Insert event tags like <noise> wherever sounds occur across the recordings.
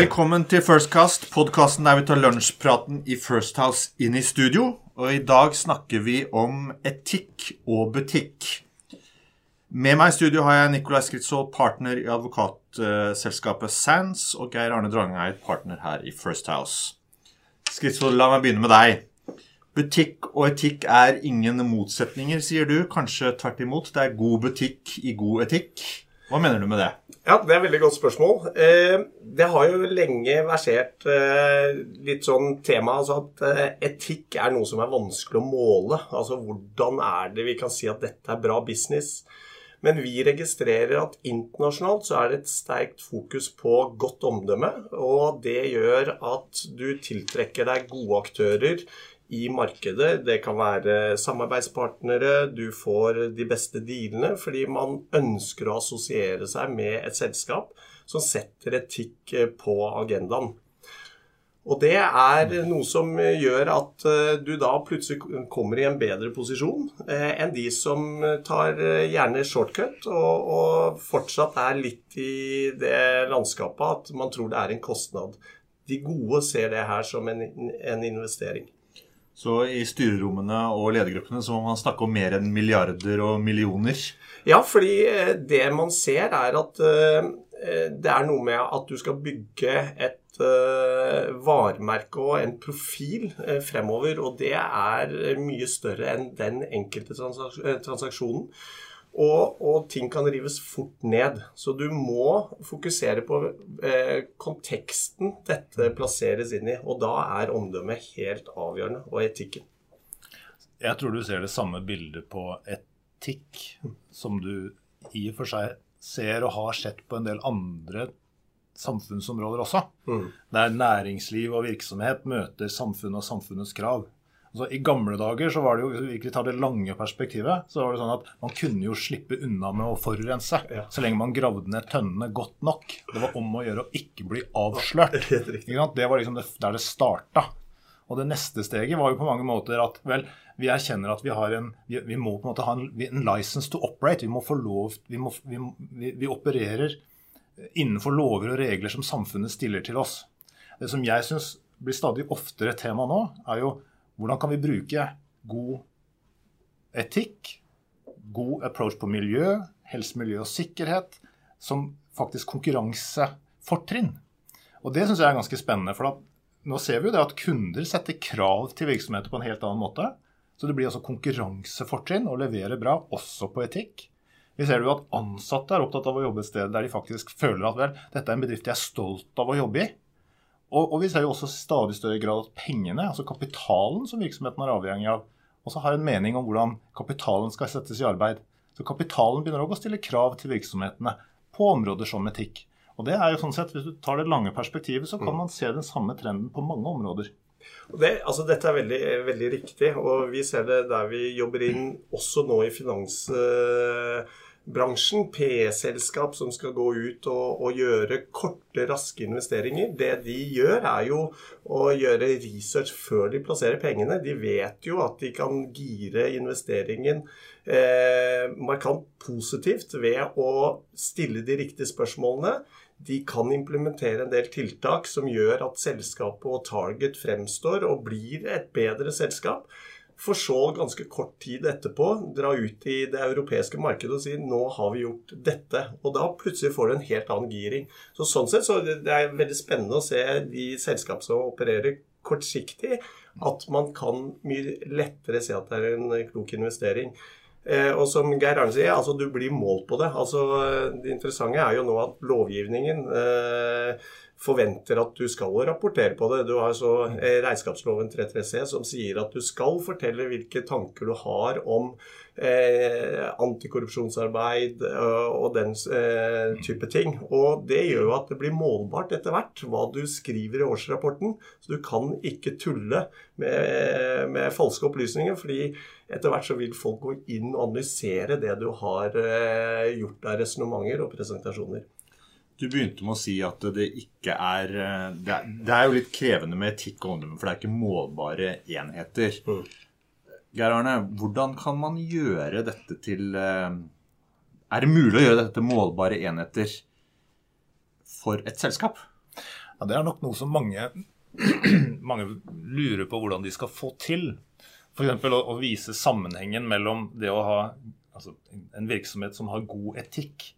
Velkommen til Firstcast, podkasten der vi tar lunsjpraten i First House inn i studio. Og i dag snakker vi om etikk og butikk. Med meg i studio har jeg Nicolai Skritzold, partner i advokatselskapet Sands, og Geir Arne Drangeid, partner her i First House. Skritzold, la meg begynne med deg. Butikk og etikk er ingen motsetninger, sier du. Kanskje tvert imot. Det er god butikk i god etikk. Hva mener du med det? Ja, Det er et veldig godt spørsmål. Eh, det har jo lenge versert eh, litt sånn tema altså at eh, etikk er noe som er vanskelig å måle. Altså hvordan er det vi kan si at dette er bra business? Men vi registrerer at internasjonalt så er det et sterkt fokus på godt omdømme. Og det gjør at du tiltrekker deg gode aktører i markedet. Det kan være samarbeidspartnere, du får de beste dealene fordi man ønsker å assosiere seg med et selskap som setter etikk eh, på agendaen. Og det er noe som gjør at eh, du da plutselig kommer i en bedre posisjon eh, enn de som tar gjerne shortcut og, og fortsatt er litt i det landskapet at man tror det er en kostnad. De gode ser det her som en, en investering. Så i styrerommene og ledergruppene så må man snakke om mer enn milliarder og millioner? Ja, fordi eh, det man ser, er at eh, det er noe med at du skal bygge et eh, varemerke og en profil fremover. Og det er mye større enn den enkelte transaksjonen. Og, og, ting kan rives fort ned. Så du må fokusere på eh, konteksten dette plasseres inn i. Og da er omdømmet helt avgjørende, og etikken. Jeg tror du ser det samme bildet på etikk som du i og for seg ser og har sett på en del andre samfunnsområder også. Mm. Der næringsliv og virksomhet møter samfunnet og samfunnets krav. Altså, I gamle dager så var det jo, hvis vi ikke tar det lange perspektivet, så var det sånn at man kunne jo slippe unna med å forurense ja. så lenge man gravde ned tønnene godt nok. Det var om å gjøre å ikke bli avslørt. <laughs> Det var liksom det, der det starta. Og det neste steget var jo på mange måter at vel, vi erkjenner at vi har en vi, vi må på en måte ha en, en, license to operate. Vi må få lov vi, må, vi, vi opererer innenfor lover og regler som samfunnet stiller til oss. Det som jeg syns blir stadig oftere tema nå, er jo hvordan kan vi bruke god etikk, god approach på miljø, helse, miljø og sikkerhet som faktisk konkurransefortrinn? Og Det syns jeg er ganske spennende. for nå ser vi jo det at kunder setter krav til virksomheter på en helt annen måte. Så det blir altså konkurransefortrinn å levere bra også på etikk. Vi ser jo at ansatte er opptatt av å jobbe et sted der de faktisk føler at vel, dette er en bedrift de er stolt av å jobbe i. Og, og, vi ser jo også stadig større grad at pengene, altså kapitalen som virksomheten er avhengig av, også har en mening om hvordan kapitalen skal settes i arbeid. Så kapitalen begynner også å stille krav til virksomhetene på områder som etikk. Og det er jo sånn sett, Hvis du tar det lange perspektivet, så kan mm. man se den samme trenden på mange områder. Det, altså dette er veldig, veldig, riktig, og vi ser det der vi jobber inn også nå i finans... Bransjen, PE-selskap som skal gå ut og, og, gjøre korte, raske investeringer. Det de gjør, er jo å gjøre research før de plasserer pengene. De vet jo at de kan gire investeringen eh, markant positivt ved å stille de riktige spørsmålene. De kan implementere en del tiltak som gjør at selskapet og Target fremstår og blir et bedre selskap. For så ganske kort tid etterpå dra ut i det europeiske markedet og si nå har vi gjort dette. Og da plutselig får du en helt annen giring. Så Sånn sett så det er veldig spennende å se de selskap som opererer kortsiktig, at man kan mye lettere se at det er en klok investering. Eh, og som Geir Arne sier, altså du blir målt på det. Altså Det interessante er jo nå at lovgivningen eh, forventer at du skal rapportere på det. Du har så eh, regnskapsloven 33c som sier at du skal fortelle hvilke tanker du har om eh, antikorrupsjonsarbeid eh, og den eh, type ting. Og det gjør jo at det blir målbart etter hvert hva du skriver i årsrapporten. Så du kan ikke tulle med, med falske opplysninger. fordi etter hvert så vil folk gå inn og analysere det du har eh, gjort av resonnementer og presentasjoner. Du begynte med å si at det ikke er eh, Det er, det er jo litt krevende med etikk og omdømme, for det er ikke målbare enheter. Mm. Geir Arne, hvordan kan man gjøre dette til eh, Er det mulig å gjøre dette til målbare enheter for et selskap? Ja, Det er nok noe som mange, <clears throat> mange lurer på hvordan de skal få til. F.eks. Å, å vise sammenhengen mellom det å ha altså, en virksomhet som har god etikk,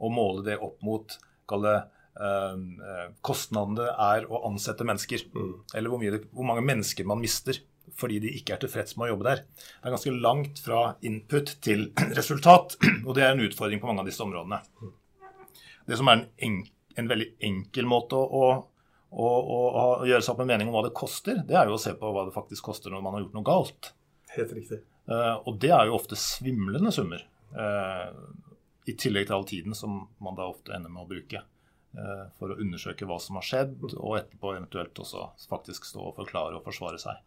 og måle det opp mot kalle eh, kostnadene er å ansette mennesker. Mm. Eller hvor, mye, hvor, mange mennesker man mister fordi de ikke er tilfreds med å jobbe der. Det er ganske langt fra input til <clears throat> resultat, <clears throat> og det er en utfordring på mange av disse områdene. Det som er en, en, en veldig enkel måte å, å, å, å, gjøre seg opp en mening om hva det koster, det er jo å se på hva det faktisk koster når man har gjort noe galt. Helt riktig. Uh, og det er jo ofte svimlende summer. Uh, I tillegg til all tiden som man da ofte ender med å bruke eh, for å undersøke hva som har skjedd, og etterpå eventuelt også faktisk stå og forklare og forsvare seg.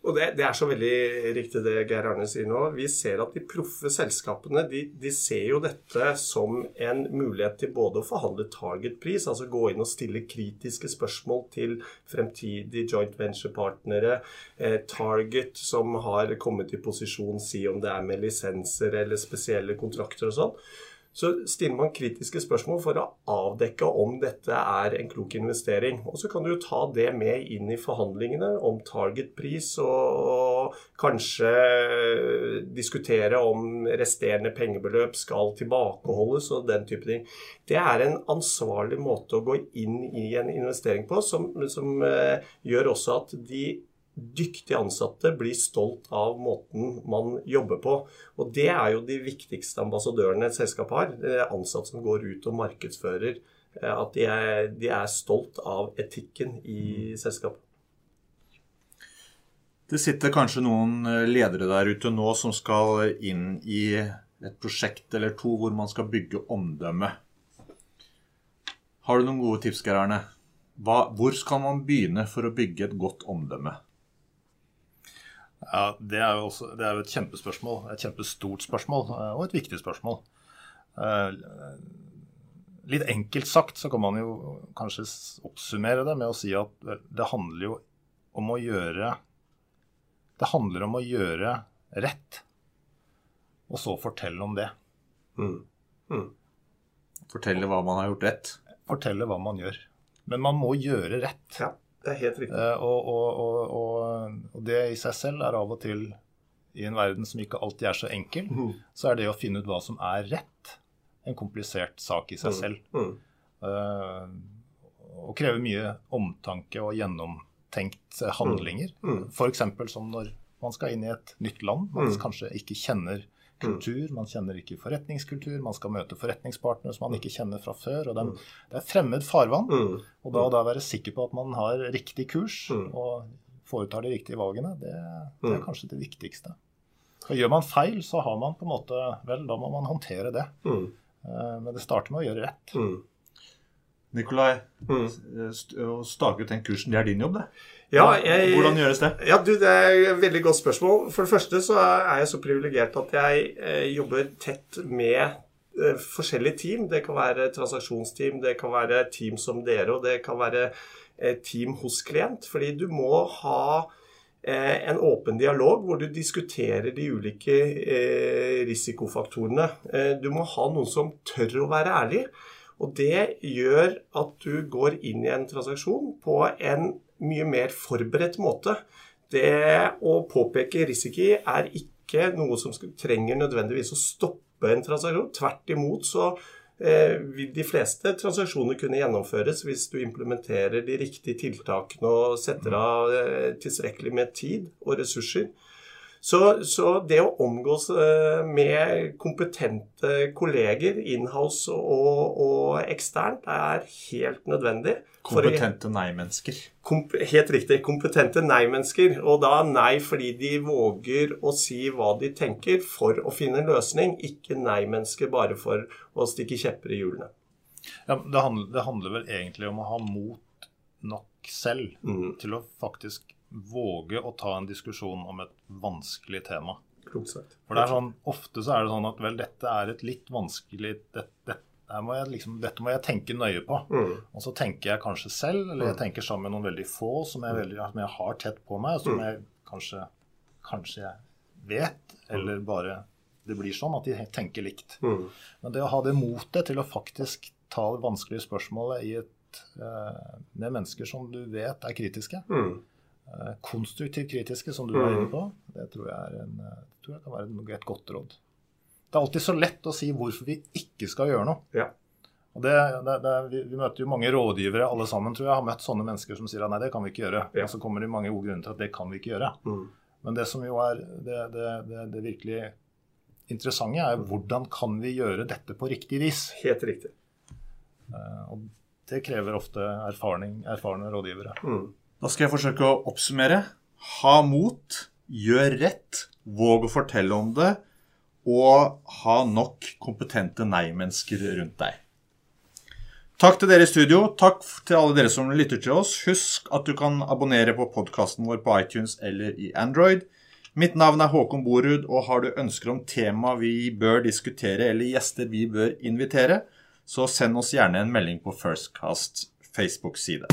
Og det, det, er så veldig riktig det Geir Arne sier nå. Vi ser at de proffe selskapene de, de, ser jo dette som en mulighet til både å forhandle targetpris, altså gå inn og stille kritiske spørsmål til fremtidige joint venture-partnere. Eh, target som har kommet i posisjon, si om det er med lisenser eller spesielle kontrakter og sånn så stiller man kritiske spørsmål for å avdekke om dette er en klok investering. Og så kan du jo ta det med inn i forhandlingene om targetpris, og, kanskje diskutere om resterende pengebeløp skal tilbakeholdes og den type ting. Det er en ansvarlig måte å gå inn i en investering på, som, som uh, gjør også at de dyktige ansatte blir stolt av måten man jobber på. Og det er jo de viktigste ambassadørene et selskap har. Det er ansatte som går ut og markedsfører eh, at de er, de er stolt av etikken i selskapet. Det sitter kanskje noen eh, ledere der ute nå som skal inn i et prosjekt eller to hvor man skal bygge omdømme. Har du noen gode tips, Geir Erne? Hvor skal man begynne for å bygge et godt omdømme? Ja, Det er også, det er jo et kjempespørsmål. Et kjempestort spørsmål, eh, og et viktig spørsmål. Eh, litt enkelt sagt så kan man jo kanskje oppsummere det med å si at det handler jo om å gjøre Det handler om å gjøre rett, og så fortelle om det. Mm. Mm. Fortelle hva man har gjort rett? Fortelle hva man gjør. Men man må gjøre rett. Ja. Det er helt riktig. Uh, og, og, og, og, det i seg selv er av og til, i en verden som ikke alltid er så enkel, mm. så er det å finne ut hva som er rett, en komplisert sak i seg mm. selv. Mm. Uh, og krever mye omtanke og gjennomtenkt handlinger. Mm. F.eks. som når man skal inn i et nytt land man mm. kanskje ikke kjenner kultur, man kjenner ikke forretningskultur, man skal møte forretningspartnere som man ikke kjenner fra før. og den, Det er fremmed farvann. Mm. Og da, da være sikker på at man har riktig kurs mm. og foretar de riktige valgene, det, det er mm. kanskje det viktigste. Og Gjør man feil, så har man på en måte Vel, da må man håndtere det. Mm. Eh, men det starter med å gjøre rett. Nikolai, mm. å stake ut den kursen, det er din jobb, det? Ja, jeg, Hvordan gjøres det? Ja, du, Det er et veldig godt spørsmål. For det første så er jeg så privilegert at jeg eh, jobber tett med eh, forskjellige team. Det kan være transaksjonsteam, det kan være team som dere, og det kan være eh, team hos klient. Fordi du må ha eh, en åpen dialog hvor du diskuterer de ulike eh, risikofaktorene. Eh, du må ha noen som tør å være ærlig. Og det gjør at du går inn i en transaksjon på en mye mer forberedt måte. Det å påpeke risiko er ikke noe som trenger nødvendigvis å stoppe en transaksjon. Tvert imot så eh, vil de fleste transaksjoner kunne gjennomføres hvis du implementerer de riktige tiltakene og setter av eh, tilstrekkelig med tid og ressurser. Så, så, det å omgås eh, med kompetente kolleger inhouse og, og eksternt er helt nødvendig. Kompetente nei-mennesker. Komp helt riktig. Kompetente nei-mennesker. Og da nei fordi de våger å si hva de tenker for å finne en løsning, ikke nei-mennesker bare for å stikke kjepper i hjulene. Ja, det, handler, det handler vel egentlig om å ha mot nok selv mm. til å faktisk våge å ta en diskusjon om et vanskelig tema. For det er sånn, Ofte så er det sånn at vel, dette er et litt vanskelig det, det, må liksom, Dette må jeg tenke nøye på. Mm. Og så tenker jeg kanskje selv, eller jeg mm. tenker sammen med noen veldig få som jeg, veldig, som jeg har tett på meg, som mm. jeg kanskje, kanskje jeg vet, eller bare det blir sånn at de tenker likt. Mm. Men det å ha det motet til å faktisk ta det vanskelige spørsmålet i et eh, med mennesker som du vet er kritiske. Mm. Eh, konstruktivt kritiske, som du var inne på. Det tror jeg, en, det tror jeg kan være et godt råd. Det er alltid så lett å si hvorfor vi ikke skal gjøre noe. Ja. Og det, det, det, vi, vi, møter jo mange rådgivere, alle sammen tror jeg, har møtt sånne mennesker som sier at nei, det kan vi ikke gjøre. Ja. Og så kommer det mange gode grunner til at det kan vi ikke gjøre. Mm. Men det som jo er det, det virkelig interessante, er hvordan kan vi gjøre dette på riktig vis? Helt riktig. Uh, og det krever ofte erfaring, erfarne rådgivere. Mm. Da skal jeg forsøke å oppsummere. Ha mot, gjør rett, våg å fortelle om det, og ha nok kompetente nei-mennesker rundt deg. Takk til dere i studio. Takk til alle dere som lytter til oss. Husk at du kan abonnere på podkasten vår på iTunes eller i Android. Mitt navn er Håkon Borud, og har du ønsker om tema vi bør diskutere eller gjester vi bør invitere, så send oss gjerne en melding på Firstcast Facebook-side.